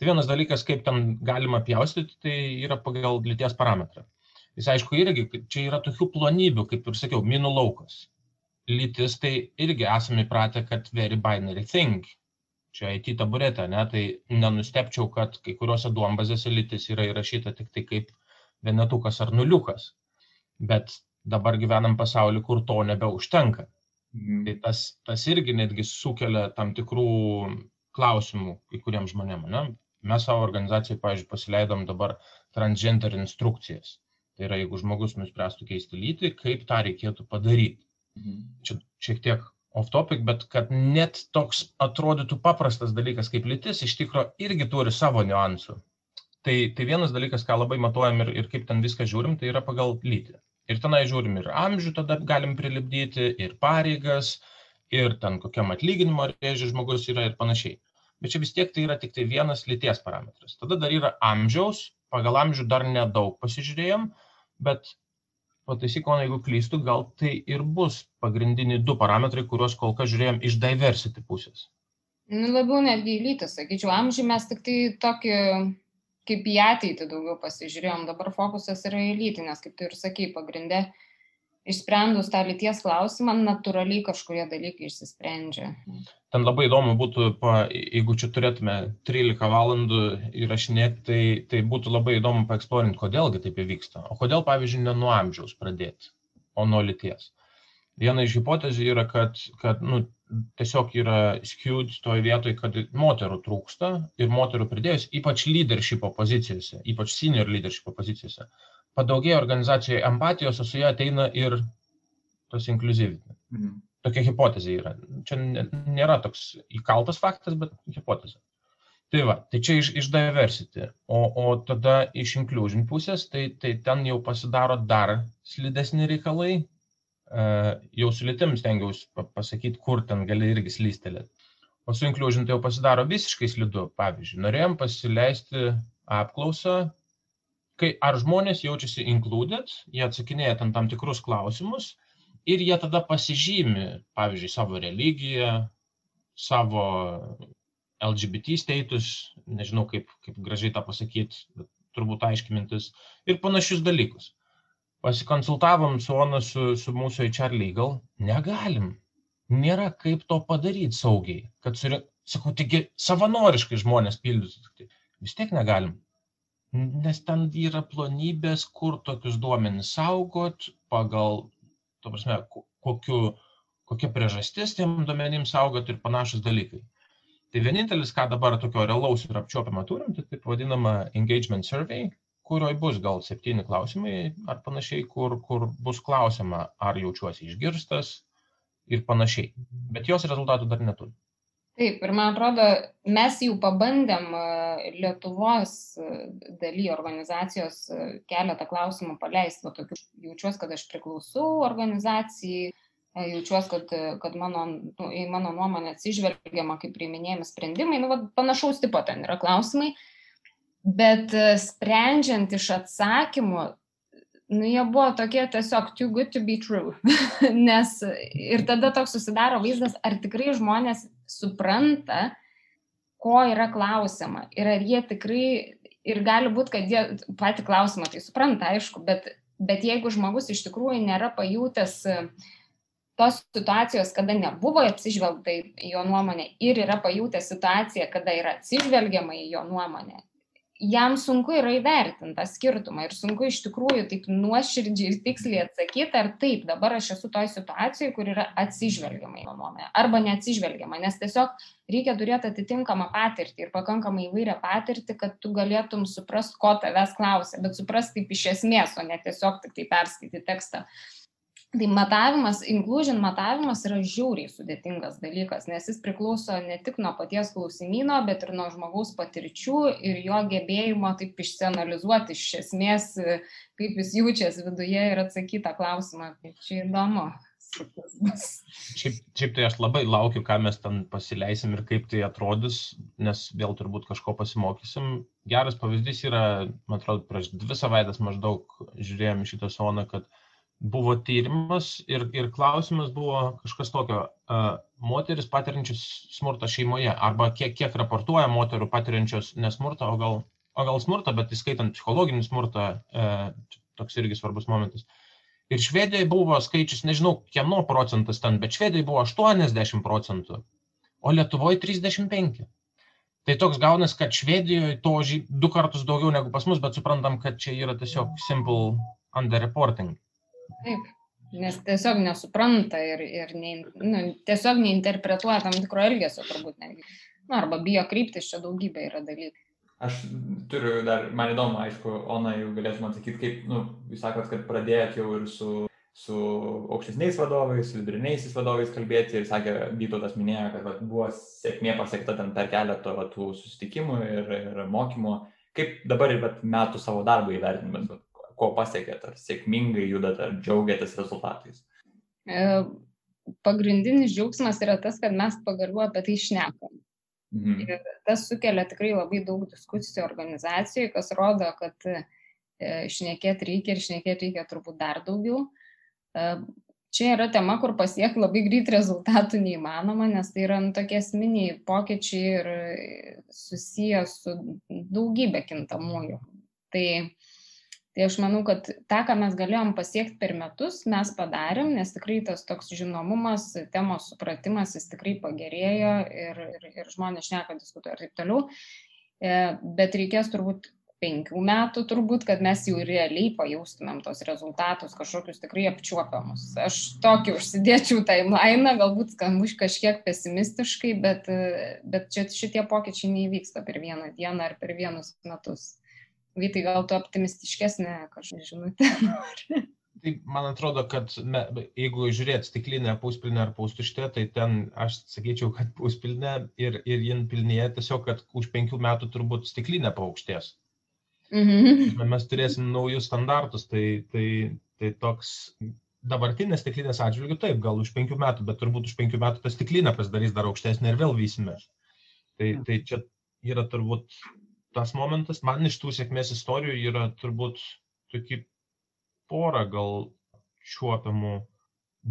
Tai vienas dalykas, kaip ten galima pjaustyti, tai yra pagal lyties parametrą. Jis aišku irgi, čia yra tokių plonybių, kaip ir sakiau, minų laukas. Lytis tai irgi esame įpratę, kad very binary thing čia IT taburetę, ne, tai nenustepčiau, kad kai kuriuose duombazėse lytis yra įrašyta tik tai kaip vienetukas ar nuliukas. Bet dabar gyvenam pasaulį, kur to nebeužtenka. Mhm. Tai tas, tas irgi netgi sukelia tam tikrų klausimų kai kuriems žmonėms. Ne? Mes savo organizacijai, pavyzdžiui, pasileidom dabar transgender instrukcijas. Tai yra, jeigu žmogus nuspręstų keisti lytį, kaip tą reikėtų padaryti. Mhm. Čia šiek tiek off topic, bet kad net toks atrodytų paprastas dalykas kaip lytis iš tikrųjų irgi turi savo niuansų. Tai, tai vienas dalykas, ką labai matuojam ir, ir kaip ten viską žiūrim, tai yra pagal lytį. Ir tenai žiūrim ir amžių tada galim prilipdyti, ir pareigas, ir ten kokiam atlyginimo rėžiui žmogus yra ir panašiai. Bet čia vis tiek tai yra tik tai vienas lyties parametras. Tada dar yra amžiaus, pagal amžių dar nedaug pasižiūrėjom, bet pataisyk, o jeigu klystu, gal tai ir bus pagrindiniai du parametrai, kuriuos kol kas žiūrėjom iš diversity pusės. Nu, labiau netgi lytį, sakyčiau, amžių mes tik tai tokį, kaip į ateitį daugiau pasižiūrėjom, dabar fokusas yra į lytį, nes kaip tu ir sakai, pagrindė išsprendus tą lyties klausimą, natūraliai kažkurie dalykai išsisprendžia. Ten labai įdomu būtų, pa, jeigu čia turėtume 13 valandų įrašinėti, tai, tai būtų labai įdomu paeksplorinti, kodėlgi taip įvyksta. O kodėl, pavyzdžiui, ne nuo amžiaus pradėti, o nuo lyties. Viena iš hipotezių yra, kad, kad nu, tiesiog yra skewed toje vietoje, kad moterų trūksta ir moterų pridėjus, ypač leadership pozicijose, ypač senior leadership pozicijose, padaugėja organizacijoje empatijos, o su ja ateina ir tos inkluzyvinė. Mhm. Tokia hipotezė yra. Čia nėra toks įkaltas faktas, bet hipotezė. Tai va, tai čia iš, iš diversity. O, o tada iš inclusion pusės, tai, tai ten jau pasidaro dar slidesni reikalai. Uh, jau su lytim stengiausi pasakyti, kur ten gali irgi slystelėti. O su inclusion tai jau pasidaro visiškai slidu. Pavyzdžiui, norėjom pasileisti apklausą kai ar žmonės jaučiasi included, jie atsakinėja tam, tam tikrus klausimus ir jie tada pasižymi, pavyzdžiui, savo religiją, savo LGBT status, nežinau kaip, kaip gražiai tą pasakyti, turbūt aiškimintis, ir panašius dalykus. Pasikonsultavom su Ona, su, su mūsų HR legal, negalim. Nėra kaip to padaryti saugiai, kad, suri... sakau, taigi savanoriškai žmonės pildytų. Vis tiek negalim nes ten yra plonybės, kur tokius duomenis saugot, pagal, to prasme, kokiu, kokia priežastis tiem duomenims saugot ir panašus dalykai. Tai vienintelis, ką dabar tokio realaus ir apčiopiamą turim, tai taip vadinama engagement survey, kurioje bus gal septyni klausimai ar panašiai, kur, kur bus klausima, ar jaučiuosi išgirstas ir panašiai. Bet jos rezultatų dar neturi. Taip, ir man atrodo, mes jau pabandėm Lietuvos daly organizacijos keletą klausimų paleisti, va tokių jaučiuosi, kad aš priklausau organizacijai, jaučiuosi, kad, kad mano, nu, į mano nuomonę atsižvelgiama, kaip priiminėjami sprendimai, nu, va, panašaus tipo ten yra klausimai, bet sprendžiant iš atsakymų, nu, jie buvo tokie tiesiog too good to be true. Nes ir tada toks susidaro vaizdas, ar tikrai žmonės supranta, ko yra klausima. Ir ar jie tikrai, ir gali būti, kad jie patį klausimą tai supranta, aišku, bet, bet jeigu žmogus iš tikrųjų nėra pajutęs tos situacijos, kada nebuvo atsižvelgta į jo nuomonę ir yra pajutęs situaciją, kada yra atsižvelgiama į jo nuomonę, jam sunku yra įvertinti tą skirtumą ir sunku iš tikrųjų taip nuoširdžiai ir tiksliai atsakyti, ar taip, dabar aš esu toj situacijoje, kur yra atsižvelgiama į nuomonę, arba neatsižvelgiama, nes tiesiog reikia turėti atitinkamą patirtį ir pakankamai įvairią patirtį, kad tu galėtum suprast, ko tavęs klausia, bet suprast taip iš esmės, o ne tiesiog tik tai perskaityti tekstą. Tai matavimas, inclusion matavimas yra žiauriai sudėtingas dalykas, nes jis priklauso ne tik nuo paties klausimyno, bet ir nuo žmogaus patirčių ir jo gebėjimo taip išsianalizuoti iš esmės, kaip jis jaučiasi viduje ir atsakyti tą klausimą. Tai čia įdomu. Šiaip, šiaip tai aš labai laukiu, ką mes ten pasileisim ir kaip tai atrodys, nes vėl turbūt kažko pasimokysim. Geras pavyzdys yra, man atrodo, prieš dvi savaitės maždaug žiūrėjom šitą soną, kad uh, buvo tyrimas ir, ir klausimas buvo kažkas tokio, moteris patiriančios smurtą šeimoje arba kiek, kiek raportuoja moterų patiriančios nesmurtą, o gal, o gal smurtą, bet įskaitant psichologinį smurtą, uh, toks irgi svarbus momentas. Ir Švedijoje buvo skaičius, nežinau, kieno procentas ten, bet Švedijoje buvo 80 procentų, o Lietuvoje 35. Tai toks gaunas, kad Švedijoje to du kartus daugiau negu pas mus, bet suprantam, kad čia yra tiesiog simple underreporting. Taip, nes tiesiog nesupranta ir, ir ne, nu, tiesiog neinterpretuoja tam tikro elgesio turbūt netgi. Nu, arba bijo kryptis, čia daugybė yra dalykų. Aš turiu dar, man įdomu, aišku, Ona, jau galėtum atsakyti, kaip, nu, jūs sakot, kad pradėjot jau ir su su aukštesniais vadovais, su viduriniaisiais vadovais kalbėti ir sakė, Vytautas minėjo, kad va, buvo sėkmė pasiekta ten per keletą va, tų susitikimų ir, ir mokymų. Kaip dabar ir metų savo darbą įvertinimas, ko pasiekėt, ar sėkmingai judat, ar džiaugiatės rezultatais? E, pagrindinis džiaugsmas yra tas, kad mes pagaliau apie tai šnekam. Mhm. Ir tas sukelia tikrai labai daug diskusijų organizacijai, kas rodo, kad e, šnekėti reikia ir šnekėti reikia turbūt dar daugiau. Čia yra tema, kur pasiekti labai greit rezultatų neįmanoma, nes tai yra nu, tokie esminiai pokyčiai ir susiję su daugybė kintamųjų. Tai, tai aš manau, kad tą, ką mes galėjom pasiekti per metus, mes padarėm, nes tikrai tas toks žinomumas, temos supratimas, jis tikrai pagerėjo ir, ir, ir žmonės šneka, diskutuoja ir taip toliau. E, bet reikės turbūt penkių metų turbūt, kad mes jau realiai pajaustumėm tos rezultatus, kažkokius tikrai apčiuopiamus. Aš tokį užsidėčiau timeline, galbūt skambuš kažkiek pesimistiškai, bet, bet čia šitie pokyčiai neįvyksta per vieną dieną ar per vienus metus. Vytai, gal tu optimistiškesnė kažkokia žinutė nori? Tai man atrodo, kad me, jeigu žiūrėt stiklinę puspilnę ar pustuštę, tai ten aš sakyčiau, kad puspilnė ir, ir jin pilnėje tiesiog, kad už penkių metų turbūt stiklinė paaukštės. Mhm. Mes turėsim naujus standartus, tai, tai, tai toks dabartinės stiklinės atžvilgių taip, gal už penkių metų, bet turbūt už penkių metų ta stiklinė pasidarys dar aukštesnė ir vėl vysimės. Tai, tai čia yra turbūt tas momentas, man iš tų sėkmės istorijų yra turbūt tokie pora gal čiuopiamų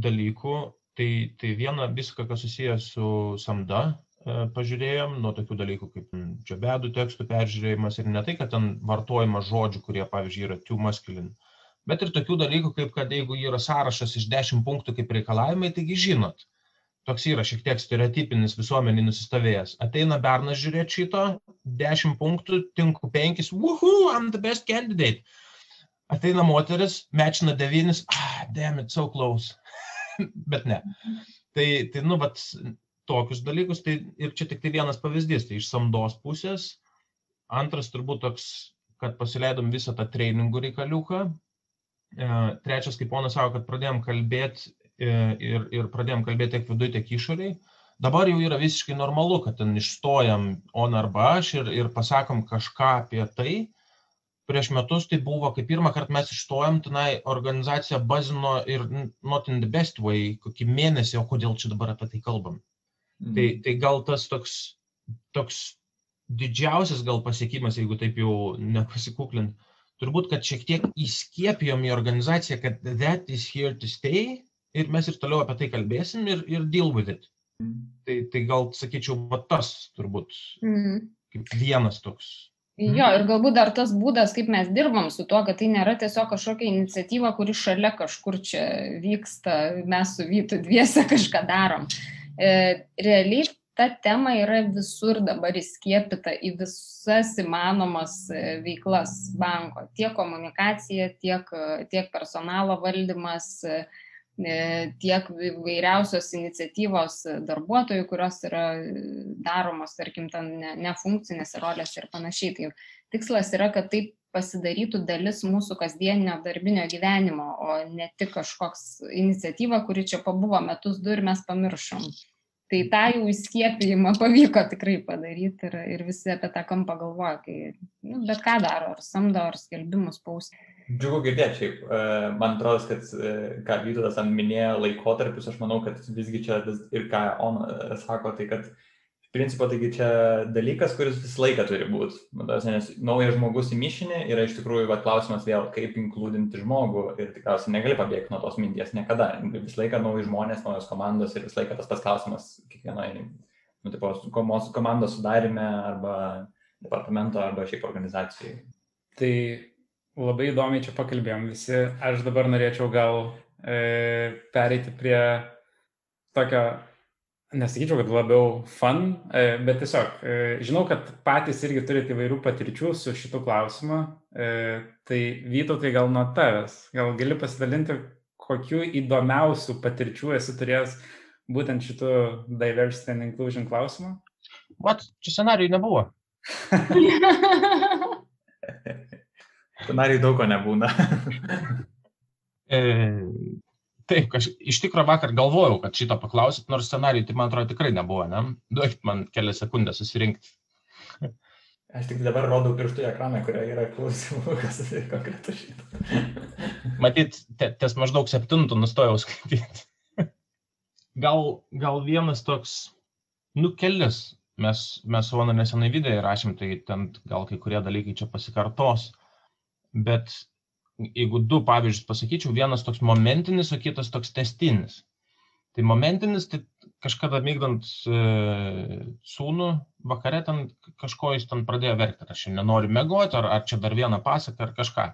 dalykų. Tai, tai viena viską, kas susijęs su samda, E, pažiūrėjom, nuo tokių dalykų kaip džiabedų tekstų peržiūrėjimas ir ne tai, kad ten vartojama žodžių, kurie, pavyzdžiui, yra too masculine, bet ir tokių dalykų, kaip kad jeigu yra sąrašas iš 10 punktų kaip reikalavimai, taigi žinot, toks yra šiek tiek stereotipinis visuomenį nusistovėjęs. Ateina bernas žiūrėti šito, 10 punktų, tinku 5, woohoo, I'm the best candidate. Ateina moteris, mečina 9, ah, damn it, so close. bet ne. Tai, tai nu, vat, tokius dalykus, tai ir čia tik tai vienas pavyzdys, tai iš samdos pusės. Antras turbūt toks, kad pasileidom visą tą treningų reikaliuką. E, trečias, kaip ponas savo, kad pradėjom kalbėti ir, ir pradėjom kalbėti tiek viduje, tiek išoriai. Dabar jau yra visiškai normalu, kad ten išstojam on arba aš ir, ir pasakom kažką apie tai. Prieš metus tai buvo, kai pirmą kartą mes išstojom, tenai organizacija bazino ir not in the best way, kokį mėnesį, o kodėl čia dabar apie tai kalbam. Tai, mhm. tai gal tas toks, toks didžiausias gal pasiekimas, jeigu taip jau nepasikuklint, turbūt, kad šiek tiek įskiepijom į organizaciją, kad that is here to stay ir mes ir toliau apie tai kalbėsim ir, ir deal with it. Mm. Tai, tai gal sakyčiau, va tas turbūt mm. kaip vienas toks. Jo, ir galbūt dar tas būdas, kaip mes dirbam su tuo, kad tai nėra tiesiog kažkokia iniciatyva, kuri šalia kažkur čia vyksta, mes su Vytu dviese kažką darom. E, realiai ta tema yra visur dabar įskiepita į visas įmanomas e, veiklas banko. Tiek komunikacija, tiek, tiek personalo valdymas, e, tiek vairiausios iniciatyvos darbuotojų, kurios yra daromos, tarkim, ten nefunkcinėse rolėse ir panašiai. Tai tikslas yra, kad taip pasidarytų dalis mūsų kasdieninio darbinio gyvenimo, o ne tik kažkoks iniciatyva, kuri čia pabuvo metus du ir mes pamiršom. Tai tą jau įskiepijimą pavyko tikrai padaryti ir, ir visi apie tą kampą galvoja, kai nu, bet ką daro, ar samdo, ar skelbimus pausė. Džiugu girdėti šiaip, e, man atrodo, kad, e, ką Vytautas minėjo laikotarpius, aš manau, kad visgi čia ir ką Ona e, sako, tai kad principo, taigi čia dalykas, kuris visą laiką turi būti. Nes naujas žmogus į mišinį yra iš tikrųjų va, klausimas vėl, kaip inkludinti žmogų ir tikriausiai negali pabėgti nuo tos minties niekada. Visą laiką nauji žmonės, naujos komandos ir visą laiką tas pats klausimas kiekvienai nu, tipo, komandos sudarime arba departamento arba šiaip organizacijai. Tai labai įdomiai čia pakalbėjom visi. Aš dabar norėčiau gal e, pereiti prie tokio nesakyčiau, kad labiau fun, e, bet tiesiog e, žinau, kad patys irgi turite įvairių patirčių su šitu klausimu. E, tai Vytautai gal nuo tavęs, gal gali pasidalinti, kokiu įdomiausių patirčių esi turėjęs būtent šitų diversity and inclusion klausimu? Vat, čia scenarijų nebuvo. scenarijų daug ko nebūna. e, Taip, aš iš tikrųjų vakar galvojau, kad šito paklausit, nors scenarijų tai man atrodo tikrai nebuvo, ne? Duokit man kelias sekundės susirinkti. Aš tik dabar rodau pirštų į ekraną, kurioje yra klausimų, kas tai konkretu šitą. Matyt, ties maždaug septintų nustojau skaityti. Gal, gal vienas toks, nu kelias, mes, mes su Vona nesenai video įrašėm, tai ten gal kai kurie dalykai čia pasikartos, bet jeigu du pavyzdžius pasakyčiau, vienas toks momentinis, o kitas toks testinis. Tai momentinis, tai kažkada mygdant e, sūnų, vakare ten kažko jis ten pradėjo verkti, ar aš čia nenoriu mėgoti, ar, ar čia dar vieną pasaką, ar kažką.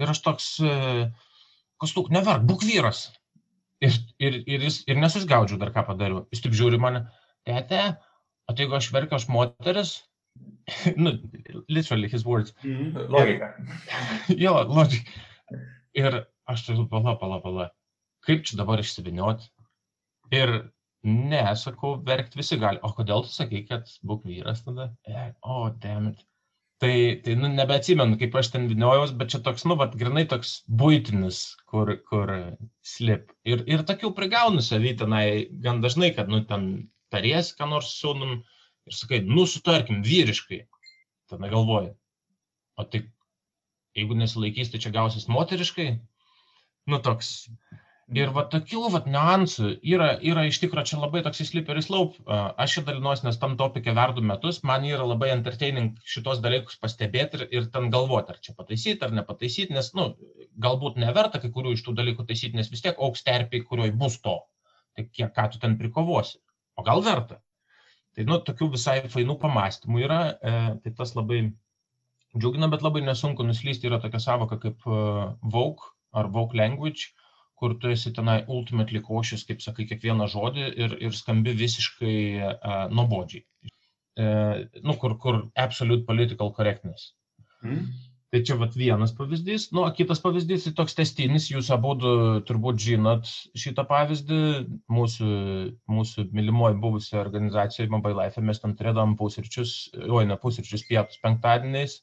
Ir aš toks, e, kostuk, neverk, būk vyras. Ir, ir, ir, jis, ir nesusgaudžiu dar ką padariau. Jis taip žiūri mane, tete, o tai jeigu aš verkiu, aš moteris, nu, literally his words. Mm, logika. jo, logika. Ir aš tai, pala, pala, pala. Kaip čia dabar išsivinioti? Ir ne, sakau, verkti visi gali. O kodėl tu sakai, kad būk vyras tada? E, o, oh, demit. Tai, tai nu, nebeatsimenu, kaip aš ten viniojaus, bet čia toks, nu, vat, grinai toks būtinis, kur, kur slip. Ir, ir tokių prigaunu savy tenai gan dažnai, kad, nu, ten taries, ką nors sūnum ir sakai, nu, sutarkim, vyriškai. Tada galvoju, o tai jeigu nesilaikys, tai čia gausis moteriškai. Nu, toks Ir va tokių va niuansų yra, yra iš tikrųjų čia labai toks slippery slope. Aš čia dalinuosi, nes tam topikė verdu metus, man yra labai entertaining šitos dalykus pastebėti ir, ir ten galvoti, ar čia pataisyti, ar nepataisyti, nes, nu, galbūt neverta kai kurių iš tų dalykų taisyti, nes vis tiek auks terpiai, kurioje bus to. Tai kiek ką tu ten prikovosi. O gal verta. Tai, nu, tokių visai fainų pamastymų yra, e, tai tas labai džiugina, bet labai nesunku nuslysti. Yra tokia savoka kaip uh, vogue ar vogue language kur tu esi tenai ultimately cautious, kaip sakai, kiekvieną žodį ir, ir skambi visiškai uh, nuobodžiai. Uh, nu, kur, kur absolute political correctness. Mm. Tai čia vat vienas pavyzdys. Nu, kitas pavyzdys, tai toks testinis, jūs abu turbūt žinot šitą pavyzdį. Mūsų, mūsų mylimoji buvusi organizacija Mobile Life, mes ten turėdavom pusryčius, oi ne pusryčius, pietus penktadieniais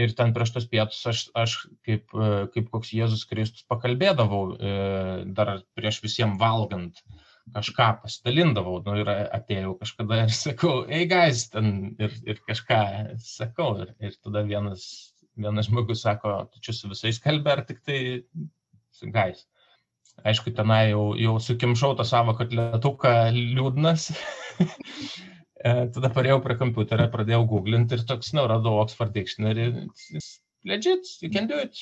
ir ten prieš tos pietus aš, aš kaip, e, kaip koks Jėzus Kristus pakalbėdavau, e, dar prieš visiems valgant kažką pasidalindavau, nu ir atėjau kažkada ir sakau, ei guys, ten ir, ir kažką sakau. Ir, ir tada vienas, vienas žmogus sako, tu čia su visais kalbė, ar tik tai su guys. Aišku, tenai jau, jau sukimšau tą savo kotletuką liūdnas. E, tada parėjau prie kompiuterio, pradėjau googlinti ir toks, nu, radau Oxford Dictionary. Legit, you can do it.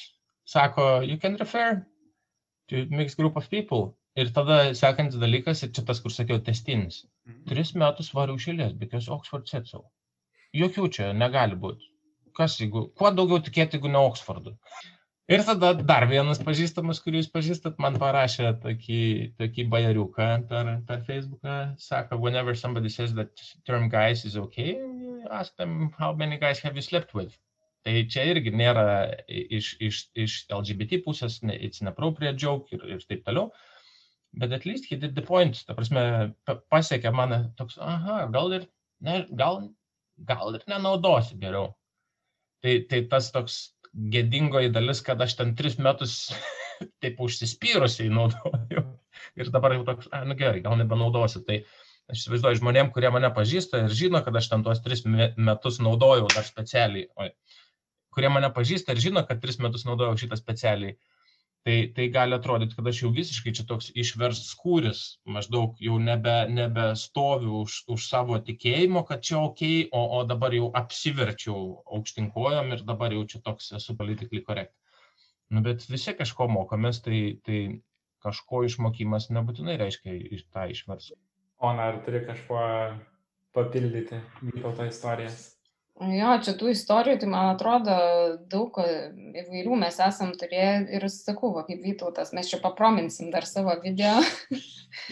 Sako, you can refer to mixed group of people. Ir tada sekantis dalykas, ir čia tas, kur sakiau, testinis. Mhm. Tris metus variau šilės, because Oxford said so. Jokių čia negali būti. Kas, jeigu, kuo daugiau tikėti, jeigu ne Oxfordu. Ir tada dar vienas pažįstamas, kurį jūs pažįstat, man parašė tokį, tokį bajariuką per, per Facebooką. Sako, whenever somebody says that term guys is okay, ask them how many guys have you slept with. Tai čia irgi nėra iš, iš, iš LGBT pusės, it's an appropriate joke ir, ir taip toliau. Bet at least he did the point. Ta prasme, pasiekė mane toks, aha, gal ir, ne, gal, gal ir nenaudosi geriau. Tai, tai tas toks gėdingoji dalis, kad aš ten tris metus taip užsispyrusiai naudoju. Ir dabar jau toks, a, nu gerai, gal nebenaudosiu. Tai aš įsivaizduoju žmonėm, kurie mane pažįsta ir žino, kad aš ten tuos tris metus naudojau dar specialiai. Oi, kurie mane pažįsta ir žino, kad tris metus naudojau šitą specialiai tai tai gali atrodyt kad aš jau visiškai čia toks išverst skūris maždaug jau nebe nebestoviu už už savo tikėjimo kad čia okei o o dabar jau apsiverčiau aukštyn kojom ir dabar jau čia toks esu politically correct. Nu bet visi kažko mokomės tai tai kažko išmokimas nebūtinai reiškia iš tą išverst. Ona ar turi kažkuo papildyti vytauto istorijas Jo, čia tų istorijų, tai man atrodo, daug įvairių mes esam turėję ir sakau, va, kaip Vytautas, mes čia paprominsim dar savo video.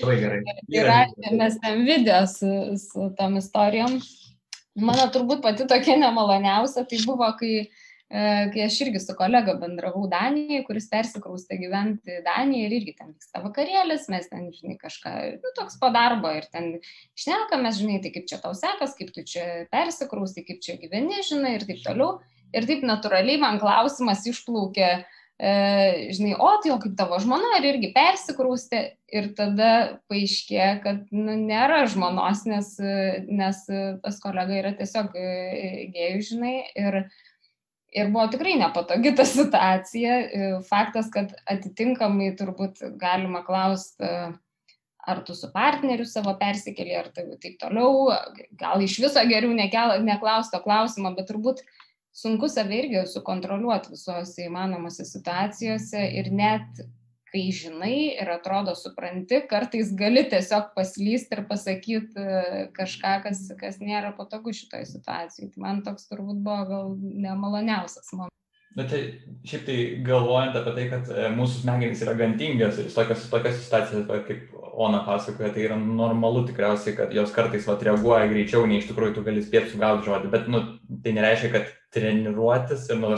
Labai gerai. Ir mes ten video su, su tom istorijom. Mano turbūt pati tokia nemaloniausia, tai buvo, kai E, kai aš irgi su kolega bendravau Danijai, kuris persikraustė gyventi Daniją ir irgi ten vyksta vakarėlis, mes ten, žinai, kažką, nu, toks po darbo ir ten šnekamės, žinai, tai kaip čia tau sekas, kaip tu čia persikraustai, kaip čia gyveni, žinai, ir taip toliau. Ir taip natūraliai man klausimas išplaukė, e, žinai, o tai o kaip tavo žmona, ar irgi persikrūstė ir tada paaiškė, kad nu, nėra žmonos, nes, nes tas kolega yra tiesiog e, gėjų, žinai, ir, ir buvo tikrai nepatogi ta situacija. E, faktas, kad atitinkamai turbūt galima klausti, ar tu su partneriu savo persikeli, ar tai taip toliau, gal iš viso geriau neklausto klausimo, bet turbūt sunku save irgi sukontroliuoti visose įmanomose situacijose ir net kai žinai ir atrodo supranti, kartais gali tiesiog paslysti ir pasakyti e, kažką, kas, kas nėra patogu šitoje situacijoje. Tai man toks turbūt buvo gal nemaloniausias momentas. Bet tai šiaip tai galvojant apie tai, kad e, mūsų smegenys yra gantingios ir tokios, tokios situacijos, kaip Ona pasakoja, tai yra normalu tikriausiai, kad jos kartais vat, reaguoja greičiau, nei iš tikrųjų tu gali spėti sugauti žodį, bet nu, tai nereiškia, kad treniruotis ir, nu,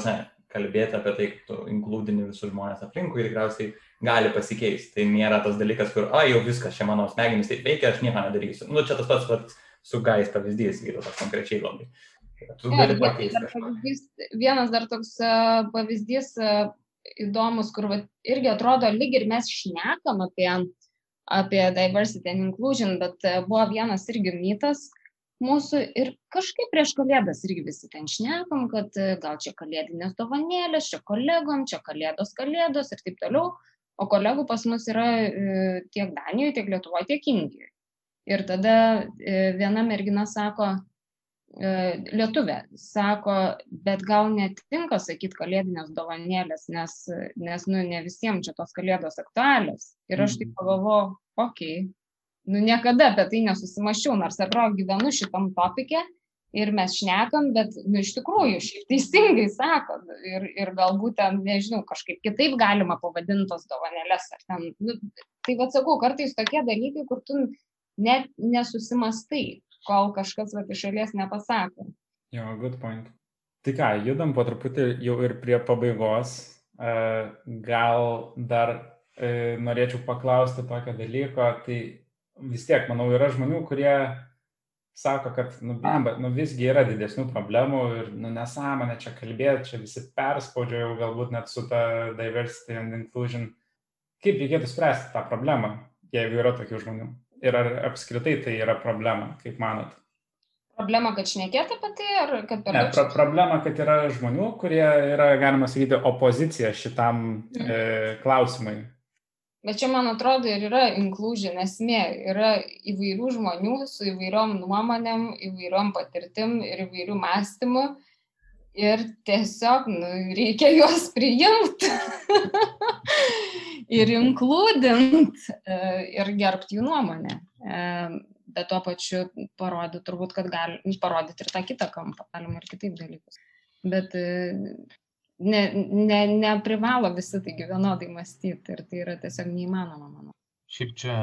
kalbėti apie tai, kaip tu inkludini visus žmonės aplinkui, tikriausiai gali pasikeisti. Tai nėra tas dalykas, kur, a, jau viskas, čia mano smegenys taip veikia, aš nieko nedarysiu. Nu, čia tas pats, vat, su gais pavyzdys, gyvas konkrečiai labai. Tu gali pakeisti. Pavyzdys, vienas dar toks pavyzdys įdomus, kur va, irgi atrodo lyg ir mes šnekam apie, apie diversity and inclusion, bet buvo vienas irgi mytas mūsų ir kažkaip prieš kalėdas irgi visi ten šnekam, kad gal čia kalėdinės dovanėlės, čia kolegom, čia kalėdos kalėdos ir taip toliau, o kolegų pas mus yra tiek Danijoje, tiek Lietuvoje, tiek Indijoje. Ir tada viena mergina sako, E, lietuvė sako, bet gal netinka sakyti kalėdinės dovanėlės, nes, nes nu, ne visiems čia tos kalėdos aktualios. Ir aš taip mhm. pagalvoju, okei, okay, nu niekada apie tai nesusimašiau, nors atrodo gyvenu šitam topike ir mes šnekam, bet nu, iš tikrųjų šiaip teisingai sako ir, ir galbūt ten, nežinau, kažkaip kitaip galima pavadintos dovanėlės. Ten, nu, tai vad sakau, kartais tokie dalykai, kur tu net nesusimastai kol kažkas va, iš šalies nepasako. Jo, good point. Tai ką, judam po truputį jau ir prie pabaigos. E, gal dar e, norėčiau paklausti tokio dalyko, tai vis tiek, manau, yra žmonių, kurie sako, kad, nu, bamba, nu visgi yra didesnių problemų ir, nu, nesąmonė čia kalbėti, čia visi perspaudžia jau galbūt net su ta diversity and inclusion. Kaip reikėtų spręsti tą problemą, jeigu yra tokių žmonių? ir ar apskritai tai yra problema, kaip manot? Problema, kad šnekėti apie tai, ar kad per daug? Ne, pro problema, kad yra žmonių, kurie yra, galima sakyti, opozicija šitam mm. e, klausimui. Bet čia, man atrodo, ir yra inclusion esmė. Yra įvairių žmonių su įvairiom nuomonėm, įvairiom patirtim ir įvairių mąstymų. Ir tiesiog nu, reikia juos priimti. ir inkludint e, ir gerbti jų nuomonę. E, bet tuo pačiu parodyti turbūt, kad gali nu, parodyti ir tą kitą kampą, galima ir kitaip dalykus. Bet e, ne, ne, neprivalo visi taigi vienodai mąstyti ir tai yra tiesiog neįmanoma, manau. Šiaip čia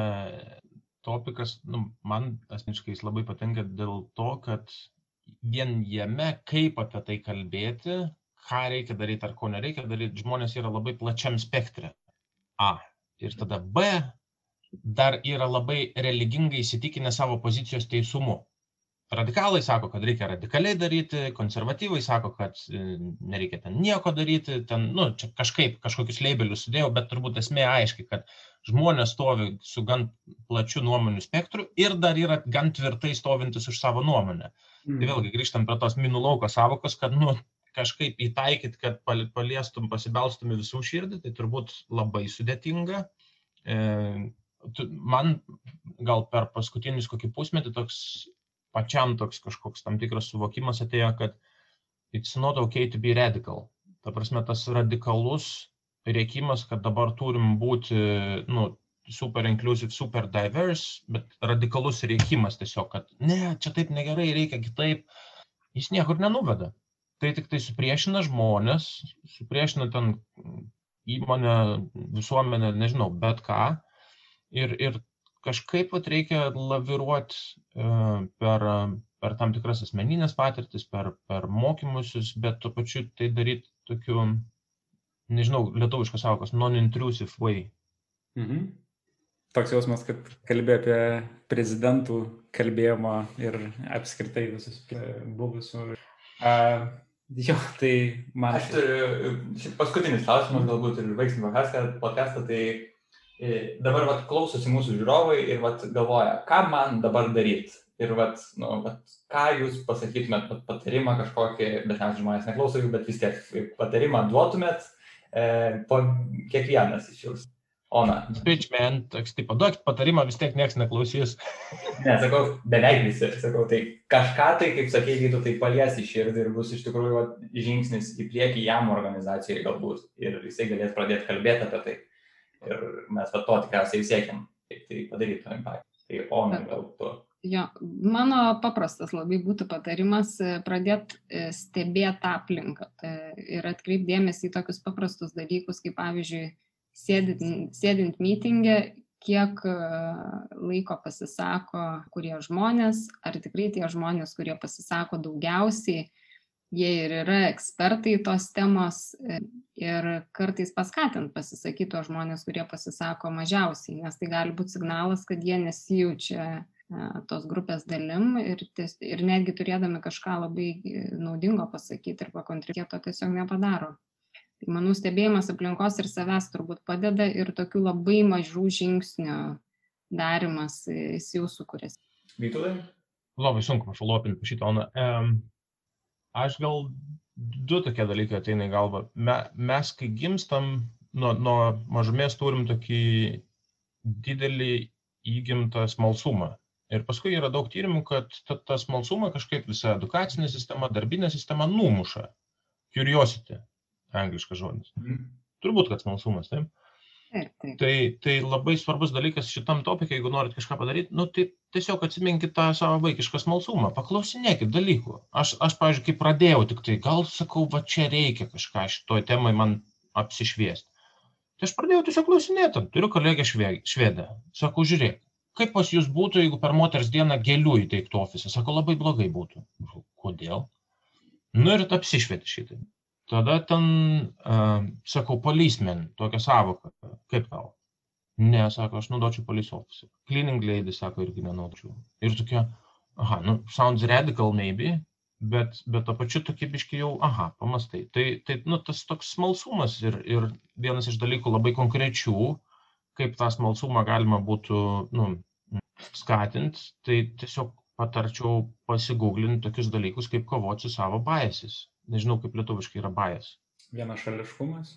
topikas, nu, man asmeniškai jis labai patinka dėl to, kad vien jame, kaip apie tai kalbėti, ką reikia daryti ar ko nereikia daryti, žmonės yra labai plačiam spektre. A. Ir tada B dar yra labai religingai įsitikinę savo pozicijos teisumu. Radikalai sako, kad reikia radikaliai daryti, konservatyvai sako, kad e, nereikia ten nieko daryti, ten, nu, čia kažkaip kažkokius labelius sudėjau, bet turbūt esmė aiški, kad žmonės stovi su gan plačiu nuomonių spektru ir dar yra gan tvirtai stovintis už savo nuomonę. Mm. Tai vėlgi grįžtam prie tos minų lauko savokos, kad, nu, kažkaip įtaikyti, kad paliestum, pasibelstum į visų širdį, tai turbūt labai sudėtinga. E, man gal per paskutinius kokį pusmetį toks pačiam toks kažkoks tam tikras suvokimas atėjo, kad it's not okay to be radical. Ta prasme, tas radikalus rėkimas, kad dabar turim būti, nu, super inclusive, super diverse, bet radikalus rėkimas tiesiog, kad ne, čia taip negerai, reikia kitaip, jis niekur nenuveda tai tik tai supriešina žmonės, supriešina ten įmonę, visuomenę, nežinau, bet ką. Ir, ir kažkaip vat, reikia laviruoti uh, per, per tam tikras asmeninės patirtis, per, per mokymusius, bet tuo pačiu tai daryti tokiu, nežinau, lietuviškas savokas, non-intrusive way. Mhm. Toks jausmas, kad kalbė apie prezidentų kalbėjimo ir apskritai visus buvusių. Uh, Jo, tai man. Aš turiu šiaip paskutinis klausimas, galbūt ir baigsim podcastą, tai e, dabar vat, klausosi mūsų žiūrovai ir vat, galvoja, ką man dabar daryti. Ir vat, nu, vat, ką jūs pasakytumėt, vat, patarimą kažkokį, dažniausiai žmonės neklauso jų, bet vis tiek patarimą duotumėt e, po kiekvienas iš jūsų. Ona. Bitch, man, toks tipo, duok patarimą, vis tiek niekas neklausys. Ne, sakau, beveik visi, sakau, tai kažką tai, kaip sakė, gytų, tai palies į širdį ir bus iš tikrųjų va, žingsnis į priekį jam organizacijai galbūt ir jisai galės pradėti kalbėti apie tai. Ir mes va to tikriausiai siekiam, kaip tai padaryti impact. Tai Ona, gal tu. Jo, mano paprastas labai būtų patarimas e, pradėti e, stebėti aplinką tai ir atkreipdėmėsi į tokius paprastus dalykus, kaip pavyzdžiui, sėdint, sėdint mitingė, kiek laiko pasisako kurie žmonės, ar tikrai tie žmonės, kurie pasisako daugiausiai, jie ir yra ekspertai tos temos e, ir kartais paskatint pasisakyti tos žmonės, kurie pasisako mažiausiai, nes tai gali būti signalas, kad jie nesijaučia e, tos grupės dalim ir, ties, ir netgi turėdami kažką labai naudingo pasakyti arba kontrikėto tiesiog nepadaro. Tai manau, stebėjimas aplinkos ir savęs turbūt padeda ir tokių labai mažų žingsnių darimas jis jau sukūrės. Vytulai? Labai sunku pašalopinti šitą oną. Um, aš gal du tokie dalykai ateina į galvą. Me, mes, kai gimstam, nuo, nuo mažumės turim tokį didelį įgimtą smalsumą. Ir paskui yra daug tyrimų, kad tas ta smalsumą kažkaip visa edukacinė sistema, darbinė sistema numuša. Curiosity angliškas žodis. Mhm. Turbūt, kad smalsumas, taip? Tai, tai labai svarbus dalykas šitam topikui, jeigu norit kažką padaryti, nu, tai tiesiog atsiminkit tą savo vaikišką smalsumą, paklausinėkit dalykų. Aš, aš pavyzdžiui, kai pradėjau, tik tai gal sakau, va čia reikia kažką šitoj temai man apsišviesti. Tai aš pradėjau tiesiog klausinėti, turiu kolegę švedę, sakau, žiūrėk, kaip pas jūs būtų, jeigu per moters dieną gėlių įteiktų ofisą, sako, labai blogai būtų. Kodėl? Nu ir apsišvieti šitai. Tada ten, uh, sakau, policeman, tokia savoka, kaip tau? Ne, sako, aš naudočiau police officer. Cleaning lady, sako, irgi nenaudočiau. Ir tokia, aha, nu, sounds radical maybe, bet, bet to pačiu tokie biški jau, aha, pamastai. Tai, tai nu, tas toks smalsumas ir, ir vienas iš dalykų labai konkrečių, kaip tą smalsumą galima būtų nu, skatinti, tai tiesiog patarčiau pasigūglinti tokius dalykus, kaip kovoti su savo biases nežinau kaip lietuviškai yra bias. Vienašališkumas,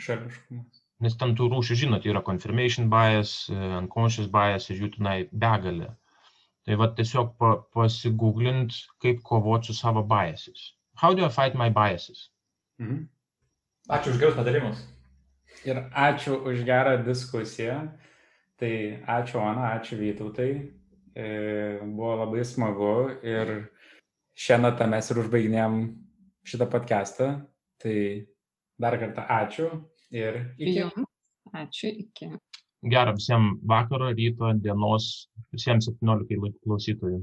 šališkumas. Nes ten tų rūšių, žinot, yra confirmation bias, unconscious bias ir jų tenai begalė. Tai va tiesiog pa, pasigūglint, kaip kovoti su savo biases. How do I fight my biases? Mhm. Ačiū už gerus patarimus. Ir ačiū už gerą diskusiją. Tai ačiū Ona, ačiū Vytautai. E, buvo labai smagu ir šią natą mes ir užbaiginėm šitą podcastą. Tai dar kartą ačiū ir iki. Jums. Ačiū, iki. Gerą visiems vakaro, ryto, dienos, visiems 17 klausytojų.